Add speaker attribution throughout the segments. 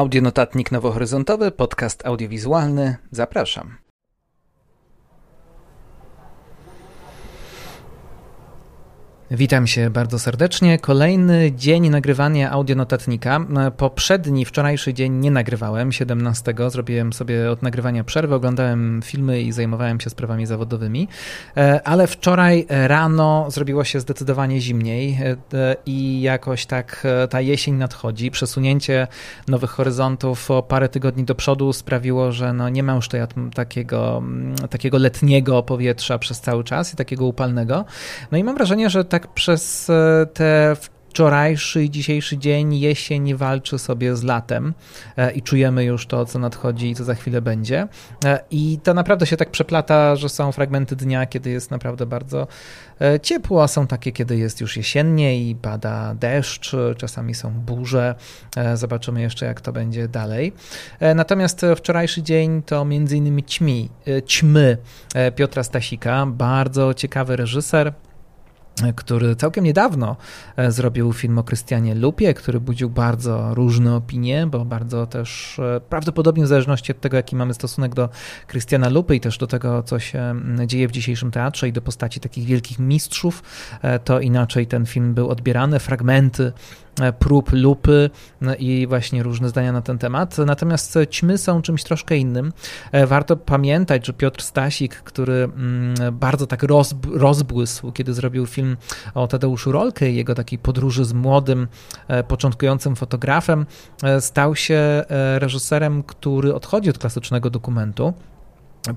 Speaker 1: Audionotatnik Nowohoryzontowy, podcast audiowizualny. Zapraszam. Witam się bardzo serdecznie. Kolejny dzień nagrywania audionotatnika. Poprzedni, wczorajszy dzień nie nagrywałem, 17. Zrobiłem sobie od nagrywania przerwę, oglądałem filmy i zajmowałem się sprawami zawodowymi, e, ale wczoraj rano zrobiło się zdecydowanie zimniej e, i jakoś tak e, ta jesień nadchodzi. Przesunięcie nowych horyzontów o parę tygodni do przodu sprawiło, że no nie ma już tej, takiego, takiego letniego powietrza przez cały czas i takiego upalnego. No i mam wrażenie, że tak tak przez e, te wczorajszy i dzisiejszy dzień jesień walczy sobie z latem e, i czujemy już to, co nadchodzi i co za chwilę będzie. E, I to naprawdę się tak przeplata, że są fragmenty dnia, kiedy jest naprawdę bardzo ciepło, a są takie, kiedy jest już jesiennie i pada deszcz, czasami są burze. Zobaczymy jeszcze, jak to będzie dalej. Natomiast wczorajszy dzień to między innymi ćmi, ćmy Piotra Stasika, bardzo ciekawy reżyser, który całkiem niedawno e, zrobił film o Krystianie Lupie, który budził bardzo różne opinie, bo bardzo też e, prawdopodobnie w zależności od tego, jaki mamy stosunek do Krystiana Lupy i też do tego, co się dzieje w dzisiejszym teatrze i do postaci takich wielkich mistrzów, e, to inaczej ten film był odbierany. Fragmenty prób lupy no i właśnie różne zdania na ten temat. Natomiast ćmy są czymś troszkę innym. E, warto pamiętać, że Piotr Stasik, który mm, bardzo tak rozbłysł, kiedy zrobił film o Tadeuszu Rolkę i jego takiej podróży z młodym, e, początkującym fotografem, stał się reżyserem, który odchodzi od klasycznego dokumentu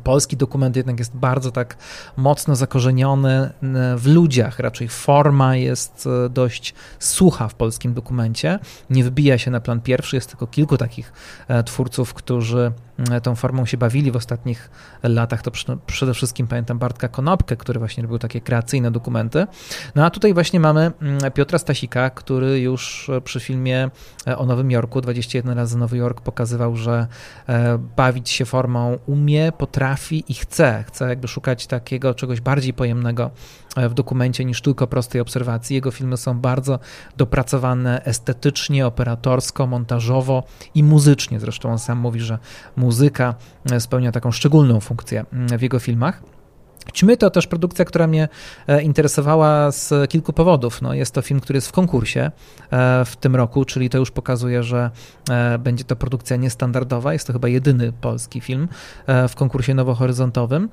Speaker 1: Polski dokument jednak jest bardzo tak mocno zakorzeniony w ludziach, raczej forma jest e, dość sucha w polskim dokumencie, nie wbija się na plan pierwszy, jest tylko kilku takich e, twórców, którzy tą formą się bawili w ostatnich latach, to przede wszystkim pamiętam Bartka Konopkę, który właśnie robił takie kreacyjne dokumenty. No a tutaj właśnie mamy mm, Piotra Stasika, który już przy filmie e, o Nowym Jorku, 21 razy Nowy Jork, pokazywał, że e, bawić się formą umie, potrafi i chce. Chce jakby szukać takiego czegoś bardziej pojemnego w dokumencie niż tylko prostej obserwacji. Jego filmy są bardzo dopracowane estetycznie, operatorsko, montażowo i muzycznie. Zresztą on sam mówi, że muzyka spełnia taką szczególną funkcję w jego filmach. Ćmy to też produkcja, która mnie e, interesowała z kilku powodów. No, jest to film, który jest w konkursie e, w tym roku, czyli to już pokazuje, że e, będzie to produkcja niestandardowa. Jest to chyba jedyny polski film w konkursie nowohoryzontowym.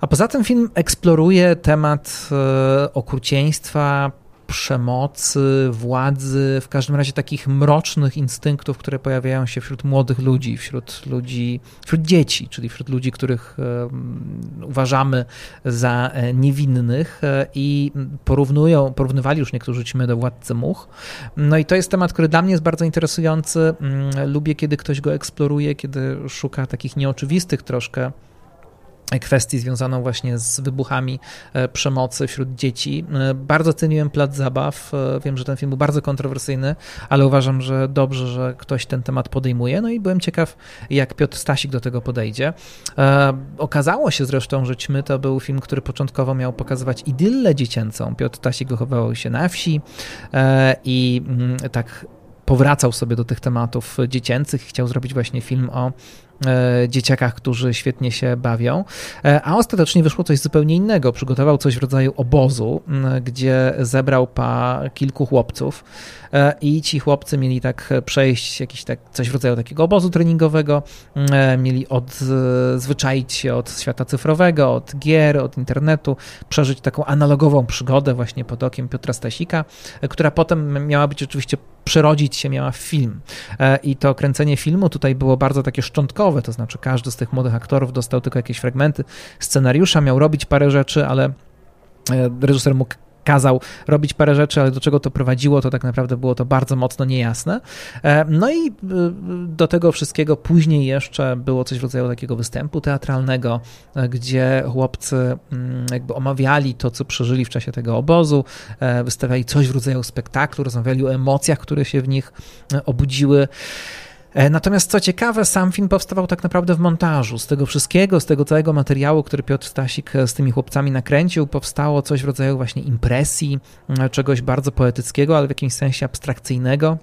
Speaker 1: A poza tym film eksploruje temat okrucieństwa, przemocy, władzy, w każdym razie takich mrocznych instynktów, które pojawiają się wśród młodych ludzi, wśród ludzi, wśród dzieci, czyli wśród ludzi, których uważamy za e, niewinnych e, i porównują, porównywali już niektórzy ćmy do Władcy Much. No i to jest temat, który dla mnie jest bardzo interesujący. Mm, lubię, kiedy ktoś go eksploruje, kiedy szuka takich nieoczywistych troszkę kwestii związaną właśnie z wybuchami e, przemocy wśród dzieci. E, bardzo ceniłem Plac Zabaw. E, wiem, że ten film był bardzo kontrowersyjny, ale uważam, że dobrze, że ktoś ten temat podejmuje. No i byłem ciekaw, jak Piotr Stasik do tego podejdzie. Okazało się zresztą, że Ćmy to był film, który początkowo miał pokazywać idyllę dziecięcą. Piotr Stasik wychowywał się na wsi i mm, tak powracał sobie do tych tematów dziecięcych. Chciał zrobić właśnie film o dzieciakach, którzy świetnie się bawią, e, a ostatecznie wyszło coś zupełnie innego. Przygotował coś w rodzaju obozu, gdzie zebrał pa kilku chłopców e, i ci chłopcy mieli tak przejść jakiś tak, coś w rodzaju takiego obozu treningowego, mieli odzwyczaić się od świata cyfrowego, od gier, od internetu, przeżyć taką analogową przygodę właśnie pod okiem Piotra Stasika, która potem miała być oczywiście przerodzić się miała w film. I to kręcenie filmu tutaj było bardzo takie szczątkowe, to znaczy każdy z tych młodych aktorów dostał tylko jakieś fragmenty scenariusza, miał robić parę rzeczy, ale e, reżyser mógł kazał robić parę rzeczy, ale do czego to prowadziło, to tak naprawdę było to bardzo mocno niejasne. E, no i e, do tego wszystkiego później jeszcze było coś w rodzaju takiego występu teatralnego, gdzie chłopcy mm, jakby omawiali to, co przeżyli w czasie tego obozu, wystawiali coś w rodzaju spektaklu, rozmawiali o emocjach, które się w nich obudziły. E, natomiast co ciekawe, sam film powstawał tak naprawdę w montażu. Z tego wszystkiego, z tego całego materiału, który Piotr Stasik e, z tymi chłopcami nakręcił, powstało coś w rodzaju właśnie impresji, e, czegoś bardzo poetyckiego, ale w jakimś sensie abstrakcyjnego.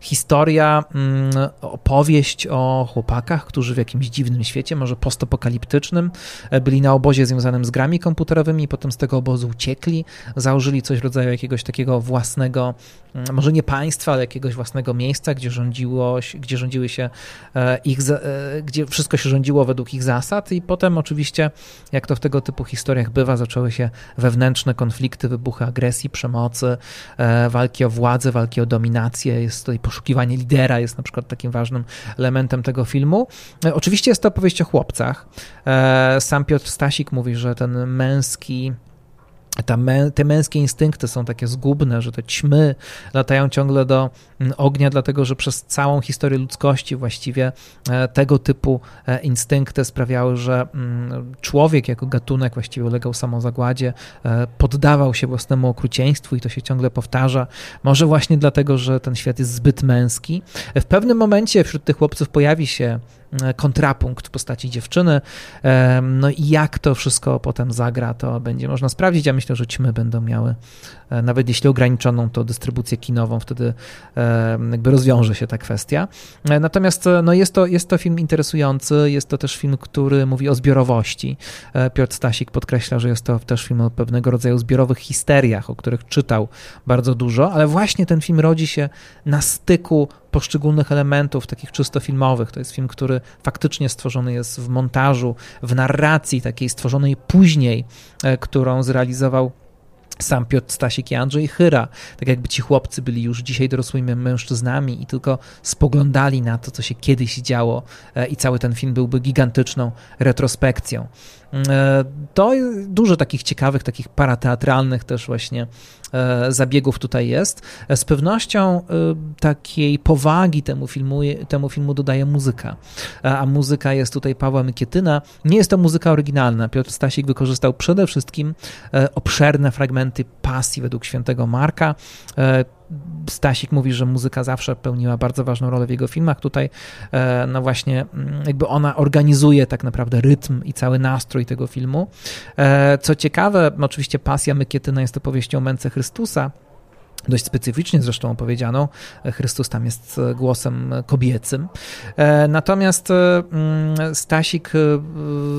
Speaker 1: Historia, mm, opowieść o chłopakach, którzy w jakimś dziwnym świecie, może postapokaliptycznym, e, byli na obozie związanym z grami komputerowymi, potem z tego obozu uciekli, założyli coś w rodzaju jakiegoś takiego własnego, może nie państwa, ale jakiegoś własnego miejsca, gdzie, rządziło, gdzie rządziły się e, ich, gdzie wszystko się rządziło według ich zasad i potem oczywiście, jak to w tego typu historiach bywa, zaczęły się wewnętrzne konflikty, wybuchy agresji, przemocy, walki o władzę, walki o dominację, jest tutaj poszukiwanie lidera, jest na przykład takim ważnym elementem tego filmu. E, oczywiście jest to opowieść o chłopcach. E, sam Piotr Stasik mówi, że ten męski mę, te męskie instynkty są takie zgubne, że te ćmy latają ciągle do mm, ognia, dlatego że przez całą historię ludzkości właściwie e, tego typu e, instynkty sprawiały, że mm, człowiek jako gatunek właściwie ulegał samozagładzie, e, poddawał się własnemu okrucieństwu i to się ciągle powtarza. Może właśnie dlatego, że ten świat jest zbyt męski. W pewnym momencie wśród tych chłopców pojawi się kontrapunkt w postaci dziewczyny. E, no i jak to wszystko potem zagra, to będzie można sprawdzić. Ja myślę, że ćmy będą miały, e, nawet jeśli ograniczoną to dystrybucję kinową, wtedy jakby rozwiąże się ta kwestia. Natomiast no jest, to, jest to film interesujący, jest to też film, który mówi o zbiorowości. Piotr Stasik podkreśla, że jest to też film o pewnego rodzaju zbiorowych histeriach, o których czytał bardzo dużo, ale właśnie ten film rodzi się na styku poszczególnych elementów, takich czysto filmowych. To jest film, który faktycznie stworzony jest w montażu, w narracji takiej stworzonej później, e, którą zrealizował sam Piotr Stasik i Andrzej Chyra, tak jakby ci chłopcy byli już dzisiaj dorosłymi mężczyznami i tylko spoglądali na to, co się kiedyś działo e, i cały ten film byłby gigantyczną retrospekcją. E, to dużo takich ciekawych, takich parateatralnych też właśnie e, zabiegów tutaj jest. Z pewnością takiej powagi temu filmu, temu filmu dodaje muzyka, a muzyka jest tutaj Pawła Mykietyna. Nie jest to muzyka oryginalna. Piotr Stasik wykorzystał przede wszystkim obszerne fragmenty pasji według świętego Marka. Stasik mówi, że muzyka zawsze pełniła bardzo ważną rolę w jego filmach. Tutaj, e, no właśnie, mm, jakby ona organizuje tak naprawdę rytm i cały nastrój tego filmu. E, co ciekawe, oczywiście pasja Mykietyna jest opowieścią męce Chrystusa, dość specyficznie zresztą opowiedzianą. Chrystus tam jest głosem kobiecym. E, natomiast e, mm, Stasik e,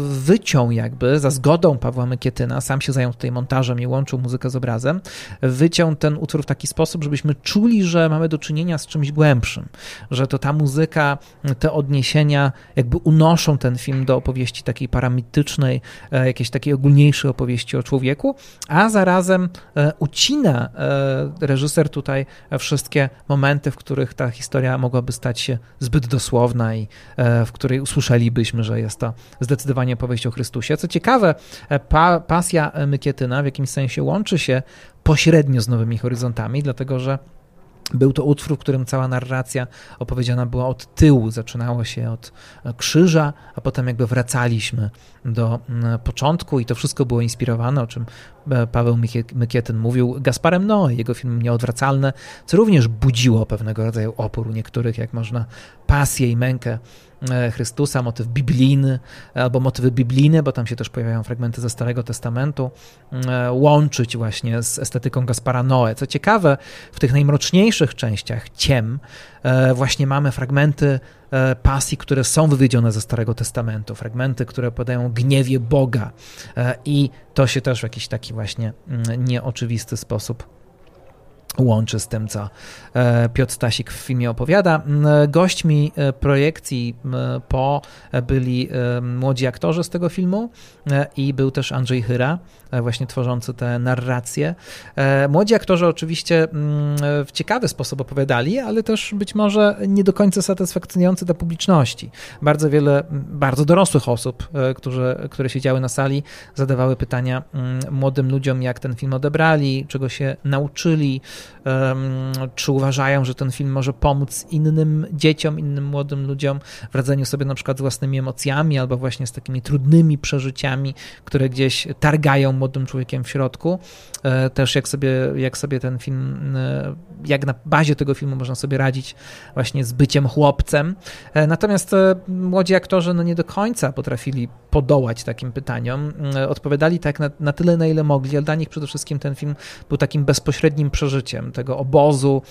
Speaker 1: wyciął jakby, za zgodą Pawła Mykietyna, sam się zajął tutaj montażem i łączył muzykę z obrazem, wyciął ten utwór w taki sposób, żebyśmy czuli, że mamy do czynienia z czymś głębszym, że to ta muzyka, te odniesienia jakby unoszą ten film do opowieści takiej paramitycznej, jakiejś takiej ogólniejszej opowieści o człowieku, a zarazem ucina reżyser tutaj wszystkie momenty, w których ta historia mogłaby stać się zbyt dosłowna i e, w której usłyszelibyśmy, że jest to zdecydowanie opowieść o Chrystusie. Co ciekawe, e, pa, pasja Mykietyna w jakimś sensie łączy się pośrednio z Nowymi Horyzontami, dlatego że był to utwór, w którym cała narracja opowiedziana była od tyłu. Zaczynało się od krzyża, a potem jakby wracaliśmy do początku i to wszystko było inspirowane, o czym e, Paweł Mykietyn mówił, Gasparem Noe, jego filmem Nieodwracalne, co również budziło pewnego rodzaju opór u niektórych, jak można pasję i mękę E, Chrystusa, motyw biblijny albo motywy biblijne, bo tam się też pojawiają fragmenty ze Starego Testamentu, e, łączyć właśnie z estetyką Gaspara Noe. Co ciekawe, w tych najmroczniejszych częściach ciem e, właśnie mamy fragmenty pasji, które są wywiedzione ze Starego Testamentu, fragmenty, które podają gniewie Boga. I to się też w jakiś taki właśnie mm, nieoczywisty sposób łączy z tym, co e, Piotr Stasik w filmie opowiada. Gośćmi e, projekcji po byli e, młodzi aktorzy z tego filmu i był też Andrzej Hyra, właśnie tworzący te narracje. Młodzi aktorzy oczywiście w ciekawy sposób opowiadali, ale też być może nie do końca satysfakcjonujący dla publiczności. Bardzo wiele, bardzo dorosłych osób, którzy, które siedziały na sali, zadawały pytania młodym ludziom, jak ten film odebrali, czego się nauczyli, czy uważają, że ten film może pomóc innym dzieciom, innym młodym ludziom w radzeniu sobie na przykład z własnymi emocjami albo właśnie z takimi trudnymi przeżyciami, które gdzieś targają młodym człowiekiem w środku. E, też jak sobie, jak sobie ten film, e, jak na bazie tego filmu można sobie radzić właśnie z byciem chłopcem. E, natomiast młodzi aktorzy no nie do końca potrafili podołać takim pytaniom. Odpowiadali tak na, na tyle, na ile mogli, ale dla nich przede wszystkim ten film był takim bezpośrednim przeżyciem tego obozu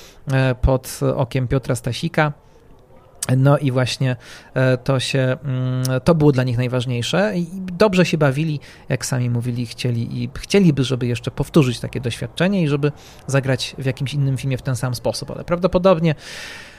Speaker 1: pod okiem Piotra Stasika. No i właśnie e, to się, mm, to było dla nich najważniejsze i dobrze się bawili, jak sami mówili, chcieli i chcieliby, żeby jeszcze powtórzyć takie doświadczenie i żeby zagrać w jakimś innym filmie w ten sam sposób, ale prawdopodobnie E,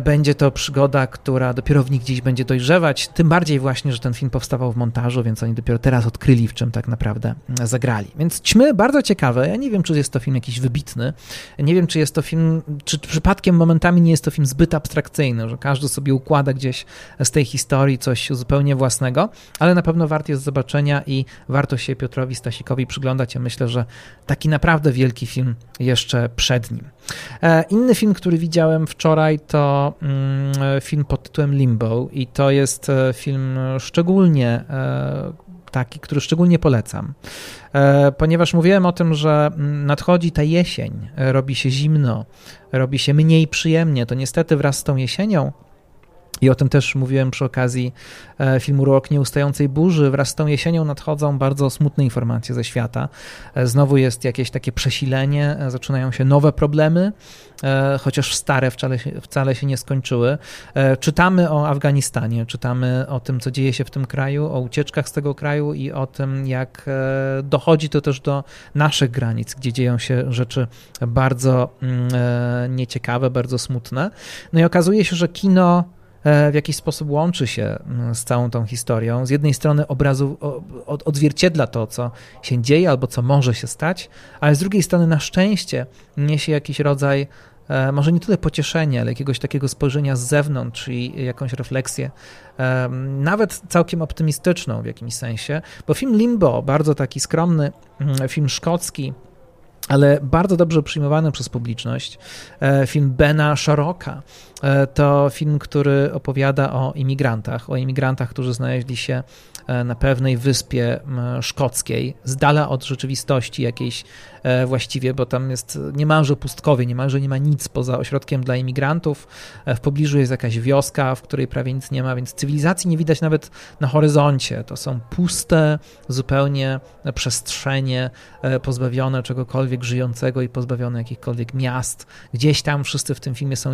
Speaker 1: będzie to przygoda, która dopiero w nich gdzieś będzie dojrzewać, tym bardziej właśnie, że ten film powstawał w montażu, więc oni dopiero teraz odkryli, w czym tak naprawdę mm, zagrali. Więc Ćmy bardzo ciekawe. Ja nie wiem, czy jest to film jakiś wybitny. Nie wiem, czy jest to film, czy przypadkiem momentami nie jest to film zbyt abstrakcyjny, że każdy sobie układa gdzieś z tej historii coś zupełnie własnego, ale na pewno wart jest zobaczenia i warto się Piotrowi Stasikowi przyglądać. Ja myślę, że taki naprawdę wielki film jeszcze przed nim. E, inny film, który widziałem wczoraj, to mm, film pod tytułem Limbo, i to jest e, film szczególnie e, taki, który szczególnie polecam, ponieważ mówiłem o tym, że mm, nadchodzi ta jesień, robi się zimno, robi się mniej przyjemnie. To niestety wraz z tą jesienią i o tym też mówiłem przy okazji e, filmu Rok Nieustającej Burzy. Wraz z tą jesienią nadchodzą bardzo smutne informacje ze świata. E, znowu jest jakieś takie przesilenie, e, zaczynają się nowe problemy, chociaż stare wcale wcale się nie skończyły. Czytamy o Afganistanie, czytamy o tym, co dzieje się w tym kraju, o ucieczkach z tego kraju i o tym, jak dochodzi to też do naszych granic, gdzie dzieją się rzeczy bardzo mm, nieciekawe, bardzo smutne. No i okazuje się, że kino w jakiś sposób łączy się mm, z całą tą historią. Z jednej strony obrazu odzwierciedla to, co się dzieje albo co może się stać, ale z drugiej strony na szczęście niesie jakiś rodzaj e, może nie tyle pocieszenia, ale jakiegoś takiego spojrzenia z zewnątrz, czyli jakąś refleksję, nawet całkiem optymistyczną w jakimś sensie, bo film Limbo, bardzo taki skromny mm, film szkocki, ale bardzo dobrze przyjmowany przez publiczność. E, film Bena Sharocka e, to film, który opowiada o imigrantach, o imigrantach, którzy znaleźli się e, na pewnej wyspie szkockiej, z dala od rzeczywistości jakiejś właściwie, bo tam jest niemalże pustkowie, niemalże nie ma nic poza ośrodkiem dla imigrantów. W pobliżu jest jakaś wioska, w której prawie nic nie ma, więc cywilizacji nie widać nawet na horyzoncie. To są puste zupełnie przestrzenie pozbawione czegokolwiek żyjącego i pozbawiony jakichkolwiek miast. Gdzieś tam wszyscy w tym filmie są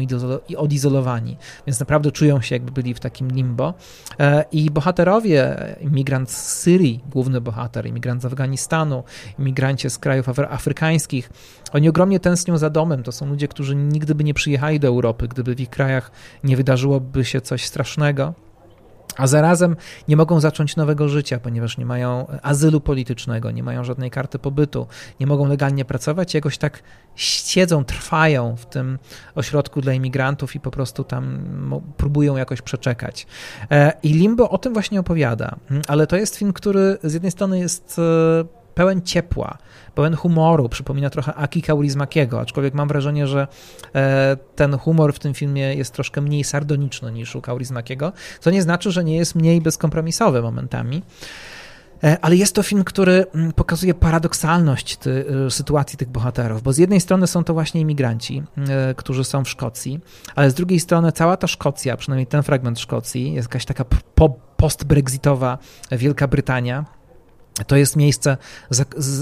Speaker 1: odizolowani, więc naprawdę czują się jakby byli w takim limbo. E, I bohaterowie, imigrant z Syrii, główny bohater, imigrant z Afganistanu, imigranci z krajów afrykańskich, oni ogromnie tęsknią za domem. To są ludzie, którzy nigdy by nie przyjechali do Europy, gdyby w ich krajach nie wydarzyłoby się coś strasznego a zarazem nie mogą zacząć nowego życia, ponieważ nie mają azylu politycznego, nie mają żadnej karty pobytu, nie mogą legalnie pracować, jakoś tak siedzą, trwają w tym ośrodku dla imigrantów i po prostu tam próbują jakoś przeczekać. E, I Limbo o tym właśnie opowiada, ale to jest film, który z jednej strony jest e, pełen ciepła, pełen humoru, przypomina trochę Aki Kaurismakiego, aczkolwiek mam wrażenie, że e, ten humor w tym filmie jest troszkę mniej sardoniczny niż u Kaurismakiego, co nie znaczy, że nie jest mniej bezkompromisowy momentami. E, ale jest to film, który mm, pokazuje paradoksalność ty, e, sytuacji tych bohaterów, bo z jednej strony są to właśnie imigranci, którzy są w Szkocji, ale z drugiej strony cała ta Szkocja, przynajmniej ten fragment Szkocji, jest jakaś taka po, post-brexitowa Wielka Brytania, to jest miejsce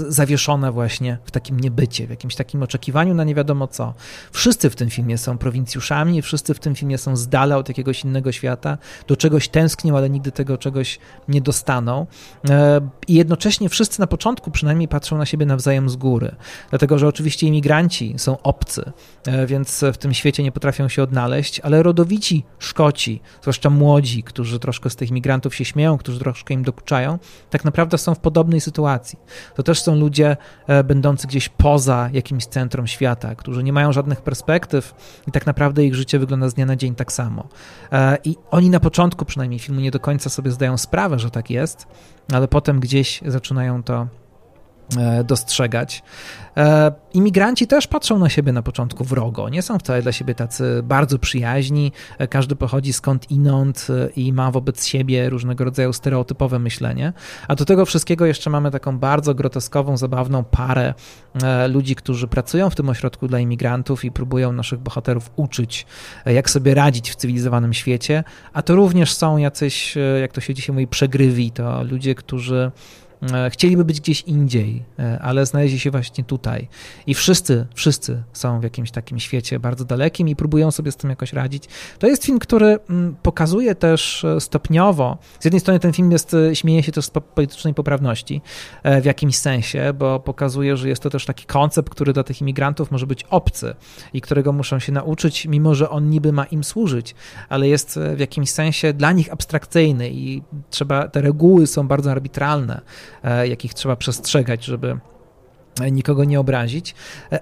Speaker 1: zawieszone właśnie w takim niebycie, w jakimś takim oczekiwaniu na nie wiadomo co. Wszyscy w tym filmie są prowincjuszami, wszyscy w tym filmie są z dala od jakiegoś innego świata, do czegoś tęsknią, ale nigdy tego czegoś nie dostaną. E, I jednocześnie wszyscy na początku przynajmniej patrzą na siebie nawzajem z góry, dlatego że oczywiście imigranci są obcy, e, więc w tym świecie nie potrafią się odnaleźć, ale rodowici Szkoci, zwłaszcza młodzi, którzy troszkę z tych imigrantów się śmieją, którzy troszkę im dokuczają, tak naprawdę są w podobnej sytuacji. To też są ludzie e, będący gdzieś poza jakimś centrum świata, którzy nie mają żadnych perspektyw i tak naprawdę ich życie wygląda z dnia na dzień tak samo. E, I oni na początku przynajmniej filmu nie do końca sobie zdają sprawę, że tak jest, ale potem gdzieś zaczynają to dostrzegać. E, imigranci też patrzą na siebie na początku wrogo, nie są wcale dla siebie tacy bardzo przyjaźni, e, każdy pochodzi skąd inąd i ma wobec siebie różnego rodzaju stereotypowe myślenie, a do tego wszystkiego jeszcze mamy taką bardzo groteskową, zabawną parę ludzi, którzy pracują w tym ośrodku dla imigrantów i próbują naszych bohaterów uczyć, jak sobie radzić w cywilizowanym świecie, a to również są jacyś, jak to się dzisiaj mówi, przegrywi, to ludzie, którzy e, chcieliby być gdzieś indziej, e, ale znaleźli się właśnie tutaj. I wszyscy, wszyscy są w jakimś takim świecie bardzo dalekim i próbują sobie z tym jakoś radzić. To jest film, który mm, pokazuje też e, stopniowo, z jednej strony ten film jest, śmieje się też z politycznej poprawności w jakimś sensie, bo pokazuje, że jest to też taki koncept, który dla tych imigrantów może być obcy i którego muszą się nauczyć, mimo że on niby ma im służyć, ale jest w jakimś sensie dla nich abstrakcyjny i trzeba, te reguły są bardzo arbitralne, e, jakich trzeba przestrzegać, żeby nikogo nie obrazić,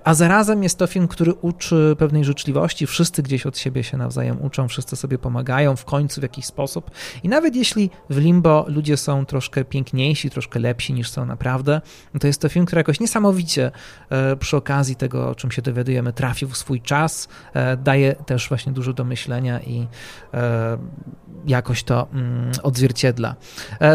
Speaker 1: a zarazem jest to film, który uczy pewnej życzliwości, wszyscy gdzieś od siebie się nawzajem uczą, wszyscy sobie pomagają w końcu w jakiś sposób. I nawet jeśli w Limbo ludzie są troszkę piękniejsi, troszkę lepsi niż są naprawdę, to jest to film, który jakoś niesamowicie e, przy okazji tego, o czym się dowiadujemy, trafił w swój czas, e, daje też właśnie dużo do myślenia i e, jakoś to mm, odzwierciedla.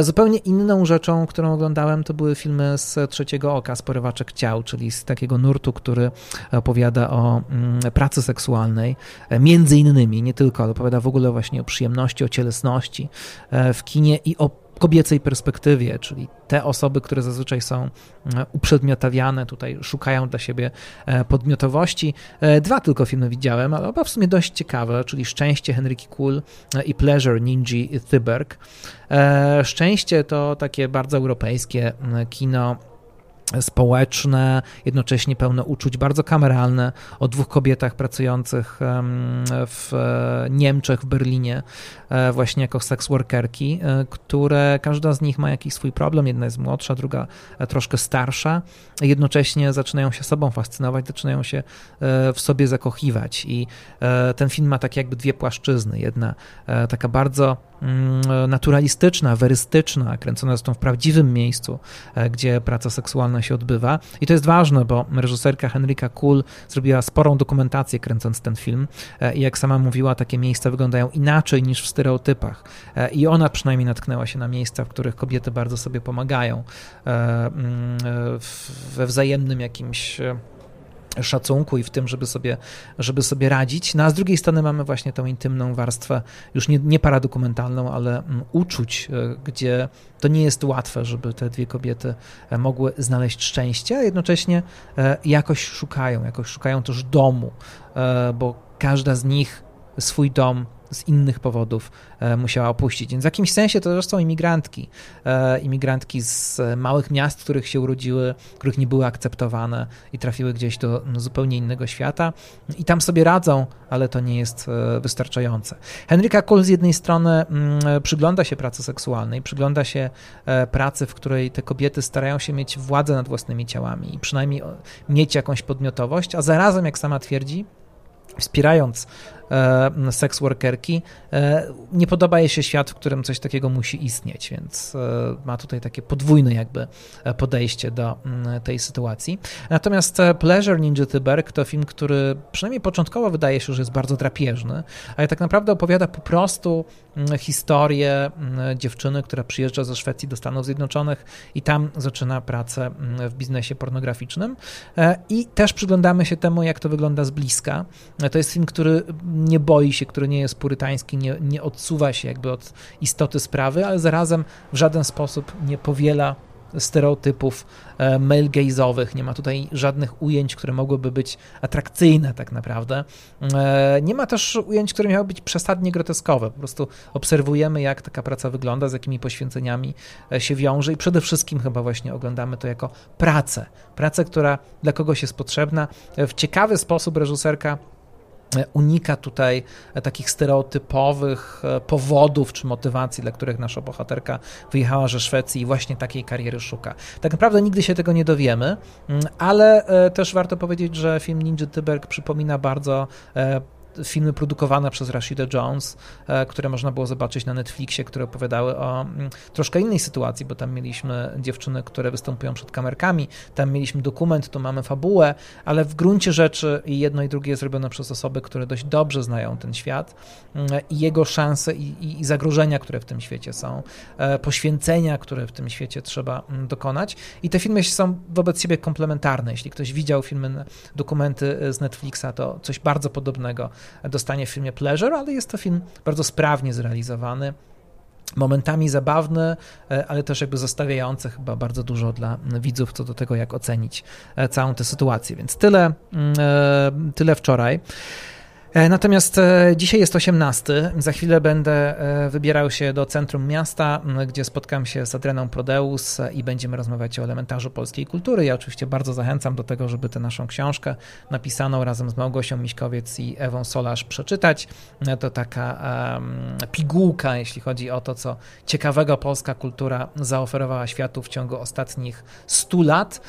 Speaker 1: Zupełnie inną rzeczą, którą oglądałem, to były filmy z Trzeciego Oka, z Porywaczek Ciał, czyli z takiego nurtu, który opowiada o mm, pracy seksualnej, e, między innymi, nie tylko, ale opowiada w ogóle właśnie o przyjemności, o cielesności e, w kinie i o kobiecej perspektywie, czyli te osoby, które zazwyczaj są e, uprzedmiotawiane, tutaj szukają dla siebie podmiotowości. Dwa tylko filmy widziałem, ale oba w sumie dość ciekawe, czyli Szczęście Henryki Kuhl i Pleasure Ninji Thyberg. Szczęście to takie bardzo europejskie kino społeczne, jednocześnie pełne uczuć, bardzo kameralne, o dwóch kobietach pracujących w Niemczech, w Berlinie, e, właśnie jako sex workerki, e, które każda z nich ma jakiś swój problem, jedna jest młodsza, druga e, troszkę starsza, jednocześnie zaczynają się sobą fascynować, zaczynają się w sobie zakochiwać i ten film ma tak jakby dwie płaszczyzny, jedna taka bardzo naturalistyczna, werystyczna, kręcona zresztą w prawdziwym miejscu, e, gdzie praca seksualna się odbywa. I to jest ważne, bo reżyserka Henryka Kuhl zrobiła sporą dokumentację kręcąc ten film e, i jak sama mówiła, takie miejsca wyglądają inaczej niż w stereotypach. E, I ona przynajmniej natknęła się na miejsca, w których kobiety bardzo sobie pomagają mm, we wzajemnym jakimś szacunku i w tym, żeby sobie, żeby sobie radzić. No a z drugiej strony mamy właśnie tą intymną warstwę, już nie, nie paradokumentalną, ale mm, uczuć, e, gdzie to nie jest łatwe, żeby te dwie kobiety e, mogły znaleźć szczęście, a jednocześnie e, jakoś szukają, jakoś szukają też domu, bo każda z nich swój dom z innych powodów e, musiała opuścić. Więc w jakimś sensie to są imigrantki. E, imigrantki z małych miast, w których się urodziły, których nie były akceptowane i trafiły gdzieś do no, zupełnie innego świata i tam sobie radzą, ale to nie jest e, wystarczające. Henryka Kuhl z jednej strony mm, przygląda się pracy seksualnej, przygląda się pracy, w której te kobiety starają się mieć władzę nad własnymi ciałami i przynajmniej mieć jakąś podmiotowość, a zarazem, jak sama twierdzi, wspierając seks workerki, e, nie podoba jej się świat, w którym coś takiego musi istnieć, więc e, ma tutaj takie podwójne jakby podejście do mm, tej sytuacji. Natomiast Pleasure Ninja Tyberg to film, który przynajmniej początkowo wydaje się, że jest bardzo drapieżny, ale tak naprawdę opowiada po prostu historię mm, dziewczyny, która przyjeżdża ze Szwecji do Stanów Zjednoczonych i tam zaczyna pracę w biznesie pornograficznym i też przyglądamy się temu, jak to wygląda z bliska. To jest film, który nie boi się, który nie jest purytański, nie, nie odsuwa się jakby od istoty sprawy, ale zarazem w żaden sposób nie powiela stereotypów e, male gaze'owych, nie ma tutaj żadnych ujęć, które mogłyby być atrakcyjne tak naprawdę. E, nie ma też ujęć, które miały być przesadnie groteskowe. Po prostu obserwujemy, jak taka praca wygląda, z jakimi poświęceniami e, się wiąże i przede wszystkim chyba właśnie oglądamy to jako pracę. Pracę, która dla kogoś jest potrzebna. W ciekawy sposób reżyserka unika tutaj takich stereotypowych e, powodów czy motywacji, dla których nasza bohaterka wyjechała ze Szwecji i właśnie takiej kariery szuka. Tak naprawdę nigdy się tego nie dowiemy, mm, ale e, też warto powiedzieć, że film Ninja Tyberg przypomina bardzo e, filmy produkowane przez Rashida Jones, e, które można było zobaczyć na Netflixie, które opowiadały o mm, troszkę innej sytuacji, bo tam mieliśmy dziewczyny, które występują przed kamerkami, tam mieliśmy dokument, tu mamy fabułę, ale w gruncie rzeczy jedno i drugie jest robione przez osoby, które dość dobrze znają ten świat mm, i jego szanse i, i zagrożenia, które w tym świecie są, e, poświęcenia, które w tym świecie trzeba mm, dokonać i te filmy są wobec siebie komplementarne. Jeśli ktoś widział filmy, dokumenty e, z Netflixa, to coś bardzo podobnego dostanie w filmie Pleasure, ale jest to film bardzo sprawnie zrealizowany momentami zabawny, ale też jakby zostawiający chyba bardzo dużo dla widzów co do tego, jak ocenić całą tę sytuację. Więc tyle, mm, tyle wczoraj. E, natomiast e, dzisiaj jest 18. Za chwilę będę e, wybierał się do centrum miasta, gdzie spotkam się z Adreną Prodeus i będziemy rozmawiać o elementarzu polskiej kultury. Ja oczywiście bardzo zachęcam do tego, żeby tę naszą książkę napisaną razem z Małgosią Miśkowiec i Ewą Solarz przeczytać. To taka pigułka, jeśli chodzi o to, co ciekawego polska kultura zaoferowała światu w ciągu ostatnich 100 lat.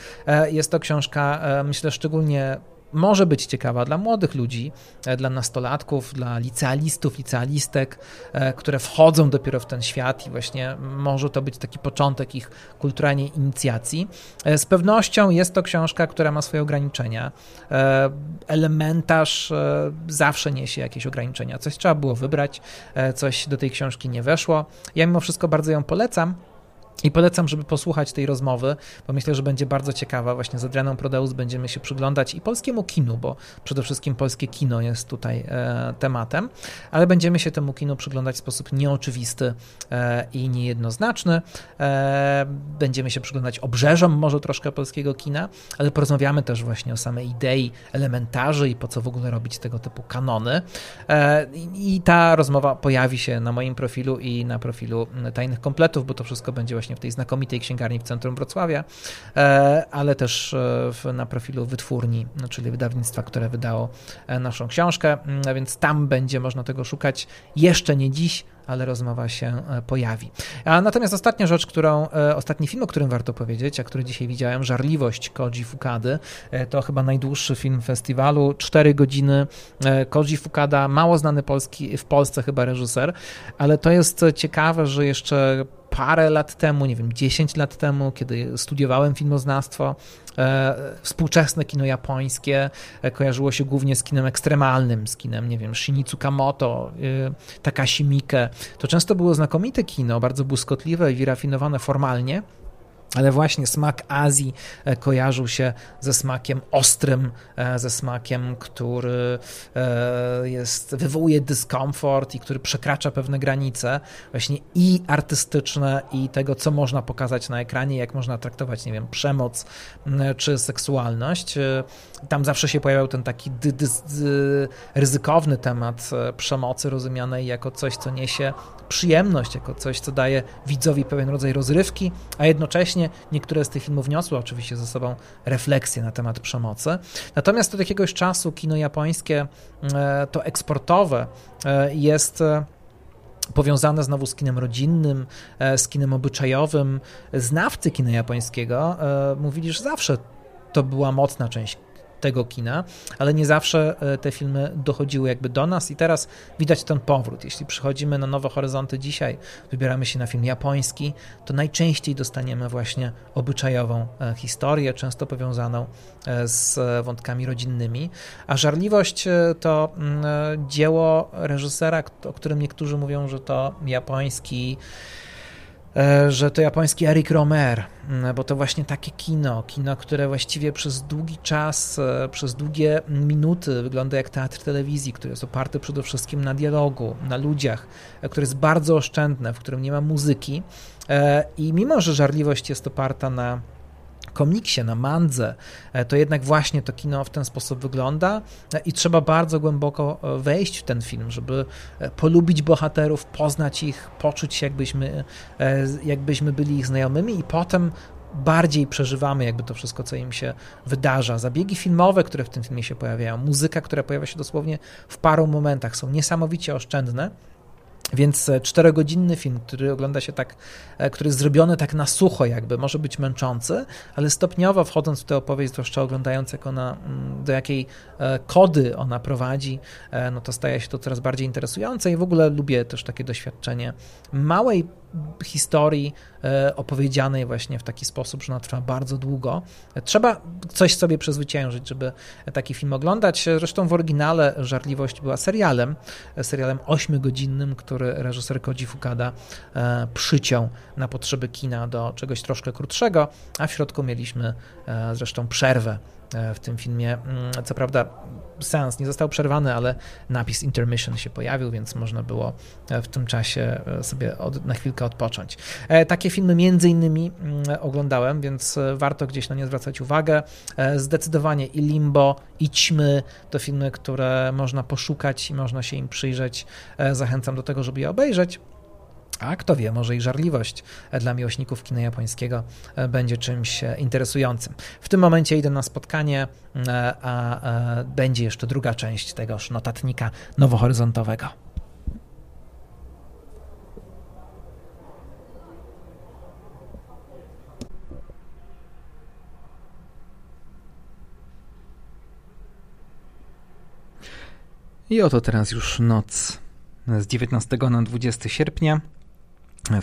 Speaker 1: Jest to książka, myślę, szczególnie może być ciekawa dla młodych ludzi, e, dla nastolatków, dla licealistów, licealistek, e, które wchodzą dopiero w ten świat i właśnie może to być taki początek ich kulturalnej inicjacji. E, z pewnością jest to książka, która ma swoje ograniczenia. Elementarz zawsze niesie jakieś ograniczenia. Coś trzeba było wybrać, coś do tej książki nie weszło. Ja mimo wszystko bardzo ją polecam. I polecam, żeby posłuchać tej rozmowy, bo myślę, że będzie bardzo ciekawa. Właśnie z Adrianą Prodeus będziemy się przyglądać i polskiemu kinu, bo przede wszystkim polskie kino jest tutaj e, tematem, ale będziemy się temu kinu przyglądać w sposób nieoczywisty e, i niejednoznaczny. E, będziemy się przyglądać obrzeżom może troszkę polskiego kina, ale porozmawiamy też właśnie o samej idei elementarzy i po co w ogóle robić tego typu kanony. E, I ta rozmowa pojawi się na moim profilu i na profilu Tajnych Kompletów, bo to wszystko będzie właśnie w tej znakomitej księgarni w centrum Wrocławia, e, ale też e, na profilu wytwórni, no, czyli wydawnictwa, które wydało e, naszą książkę, mm, więc tam będzie można tego szukać. Jeszcze nie dziś, ale rozmowa się pojawi. A natomiast ostatnia rzecz, którą, ostatni film, o którym warto powiedzieć, a który dzisiaj widziałem, Żarliwość Koji Fukady, to chyba najdłuższy film festiwalu, 4 godziny. Koji Fukada, mało znany polski, w Polsce chyba reżyser, ale to jest ciekawe, że jeszcze parę lat temu, nie wiem, 10 lat temu, kiedy studiowałem filmoznawstwo, e, współczesne kino japońskie e, kojarzyło się głównie z kinem ekstremalnym, z kinem, nie wiem, Shinizu Kamoto, e, Takashi Miike. To często było znakomite kino, bardzo błyskotliwe i wyrafinowane formalnie, ale właśnie smak Azji e, kojarzył się ze smakiem ostrym, e, ze smakiem, który e, jest, wywołuje dyskomfort i który przekracza pewne granice, właśnie i artystyczne, i tego, co można pokazać na ekranie, jak można traktować, nie wiem, przemoc czy seksualność. Tam zawsze się pojawiał ten taki dy, dy, dy, ryzykowny temat przemocy, rozumianej jako coś, co niesie przyjemność, jako coś, co daje widzowi pewien rodzaj rozrywki, a jednocześnie niektóre z tych filmów niosły oczywiście ze sobą refleksję na temat przemocy. Natomiast od jakiegoś czasu kino japońskie, e, to eksportowe, e, jest e, powiązane znowu z kinem rodzinnym, z kinem obyczajowym. Znawcy kina japońskiego mówili, że zawsze to była mocna część tego kina, ale nie zawsze e, te filmy dochodziły jakby do nas i teraz widać ten powrót. Jeśli przychodzimy na nowe horyzonty dzisiaj, wybieramy się na film japoński, to najczęściej dostaniemy właśnie obyczajową e, historię, często powiązaną e, z wątkami rodzinnymi, a Żarliwość to mm, dzieło reżysera, o którym niektórzy mówią, że to japoński że to japoński Eric Romer, bo to właśnie takie kino, kino, które właściwie przez długi czas, e, przez długie minuty wygląda jak teatr telewizji, który jest oparty przede wszystkim na dialogu, na ludziach, e, które jest bardzo oszczędne, w którym nie ma muzyki i mimo, że żarliwość jest oparta na komiksie, na mandze, e, to jednak właśnie to kino w ten sposób wygląda e, i trzeba bardzo głęboko e, wejść w ten film, żeby polubić bohaterów, poznać ich, poczuć się jakbyśmy, jakbyśmy byli ich znajomymi i potem bardziej przeżywamy jakby to wszystko, co im się wydarza. Zabiegi filmowe, które w tym filmie się pojawiają, muzyka, która pojawia się dosłownie w paru momentach, są niesamowicie oszczędne więc e, czterogodzinny film, który ogląda się tak, e, który jest zrobiony tak na sucho jakby, może być męczący, ale stopniowo wchodząc w tę opowieść, zwłaszcza oglądając jak ona, mm, do jakiej e, kody ona prowadzi, no to staje się to coraz bardziej interesujące i w ogóle lubię też takie doświadczenie małej historii e, opowiedzianej właśnie w taki sposób, że ona trwa bardzo długo. Trzeba coś sobie przezwyciężyć, żeby taki film oglądać. Zresztą w oryginale Żarliwość była serialem, serialem ośmiogodzinnym, który reżyser Koji Fukada e, przyciął na potrzeby kina do czegoś troszkę krótszego, a w środku mieliśmy e, zresztą przerwę w tym filmie. Mm, co prawda seans nie został przerwany, ale napis intermission się pojawił, więc można było e, w tym czasie e, sobie od, na chwilkę odpocząć. Takie filmy między innymi mm, oglądałem, więc warto gdzieś na nie zwracać uwagę. Zdecydowanie i Limbo, i Ćmy to filmy, które można poszukać i można się im przyjrzeć. Zachęcam do tego, żeby je obejrzeć. A kto wie, może i żarliwość dla miłośników kina japońskiego e, będzie czymś e, interesującym. W tym momencie idę na spotkanie, e, a będzie jeszcze druga część tegoż notatnika nowohoryzontowego. I oto teraz już noc z 19 na 20 sierpnia.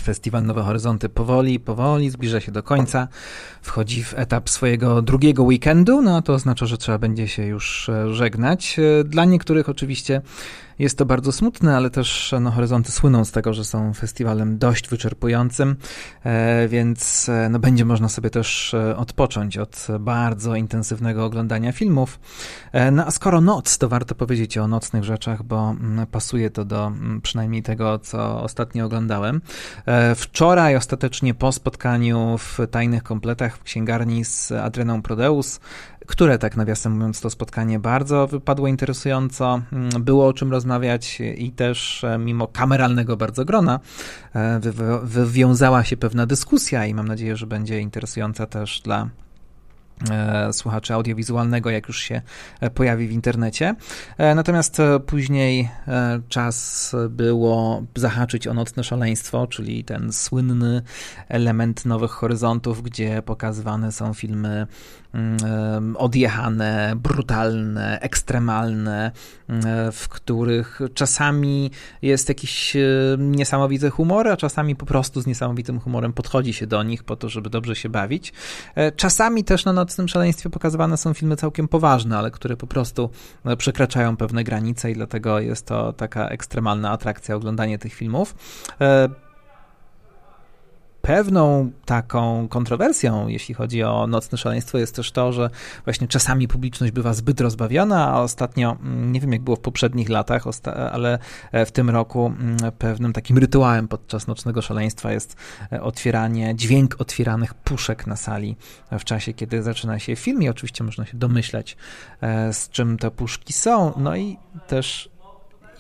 Speaker 1: Festiwal Nowe Horyzonty powoli, powoli zbliża się do końca. Wchodzi w etap swojego drugiego weekendu, no a to oznacza, że trzeba będzie się już e, żegnać. E, dla niektórych oczywiście jest to bardzo smutne, ale też no, Horyzonty słyną z tego, że są festiwalem dość wyczerpującym, e, więc e, no, będzie można sobie też e, odpocząć od bardzo intensywnego oglądania filmów. No a skoro noc, to warto powiedzieć o nocnych rzeczach, bo mm, pasuje to do mm, przynajmniej tego, co ostatnio oglądałem. Wczoraj ostatecznie po spotkaniu w Tajnych Kompletach w księgarni z Adreną Prodeus które tak nawiasem mówiąc to spotkanie bardzo wypadło interesująco, mm, było o czym rozmawiać i też e, mimo kameralnego bardzo grona e, wywiązała się pewna dyskusja i mam nadzieję, że będzie interesująca też dla słuchaczy audiowizualnego, jak już się e, pojawi w internecie. E, natomiast później czas było zahaczyć o nocne szaleństwo, czyli ten słynny element Nowych Horyzontów, gdzie pokazywane są filmy mm, odjechane, brutalne, ekstremalne, w których czasami jest jakiś niesamowity humor, a czasami po prostu z niesamowitym humorem podchodzi się do nich po to, żeby dobrze się bawić. Czasami też na noc nocnym szaleństwie pokazywane są filmy całkiem poważne, ale które po prostu e, przekraczają pewne granice i dlatego jest to taka ekstremalna atrakcja oglądanie tych filmów. E, Pewną taką kontrowersją, jeśli chodzi o nocne szaleństwo, jest też to, że właśnie czasami publiczność bywa zbyt rozbawiona, a ostatnio, mm, nie wiem jak było w poprzednich latach, ale e, w tym roku mm, pewnym takim rytuałem podczas nocnego szaleństwa jest e, otwieranie, dźwięk otwieranych puszek na sali w czasie, kiedy zaczyna się film i oczywiście można się domyślać, e, z czym te puszki są. No i też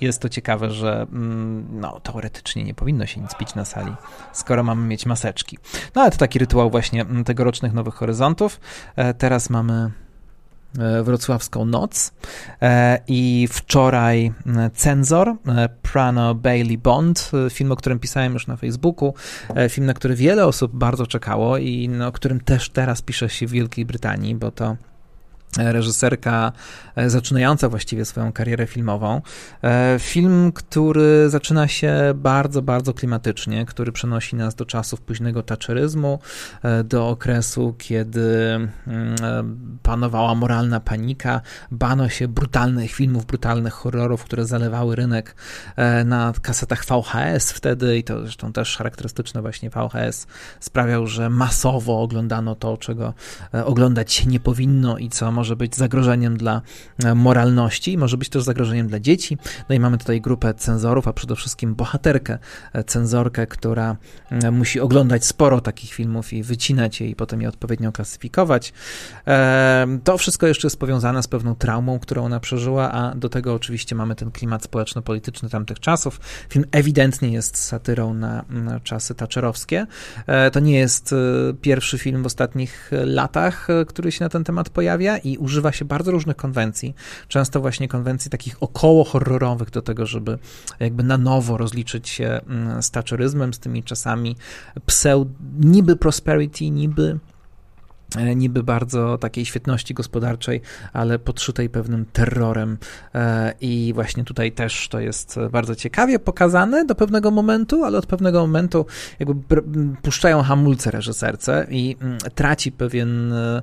Speaker 1: jest to ciekawe, że mm, no, teoretycznie nie powinno się nic pić na sali, skoro mamy mieć maseczki. No ale to taki rytuał właśnie mm, tegorocznych Nowych Horyzontów. E, teraz mamy e, Wrocławską Noc e, i wczoraj Cenzor, Prano Bailey Bond, film, o którym pisałem już na Facebooku, film, na który wiele osób bardzo czekało i no, o którym też teraz pisze się w Wielkiej Brytanii, bo to reżyserka e, zaczynająca właściwie swoją karierę filmową. E, film, który zaczyna się bardzo, bardzo klimatycznie, który przenosi nas do czasów późnego taczeryzmu, e, do okresu, kiedy mm, panowała moralna panika, bano się brutalnych filmów, brutalnych horrorów, które zalewały rynek na kasetach VHS wtedy i to zresztą też charakterystyczne właśnie VHS sprawiał, że masowo oglądano to, czego oglądać się nie powinno i co może być zagrożeniem dla e, moralności, może być też zagrożeniem dla dzieci. No i mamy tutaj grupę cenzorów, a przede wszystkim bohaterkę, e, cenzorkę, która e, musi oglądać sporo takich filmów i wycinać je i potem je odpowiednio klasyfikować. To wszystko jeszcze jest powiązane z pewną traumą, którą ona przeżyła, a do tego oczywiście mamy ten klimat społeczno-polityczny tamtych czasów. Film ewidentnie jest satyrą na, na czasy tacierowskie. To nie jest pierwszy film w ostatnich latach, który się na ten temat pojawia i używa się bardzo różnych konwencji, często właśnie konwencji takich około horrorowych do tego, żeby jakby na nowo rozliczyć się mm, z taczeryzmem, z tymi czasami pseud, niby prosperity, niby niby bardzo takiej świetności gospodarczej, ale podszytej pewnym terrorem. E, I właśnie tutaj też to jest bardzo ciekawie pokazane do pewnego momentu, ale od pewnego momentu jakby puszczają hamulce reżyserce i mm, traci pewien e,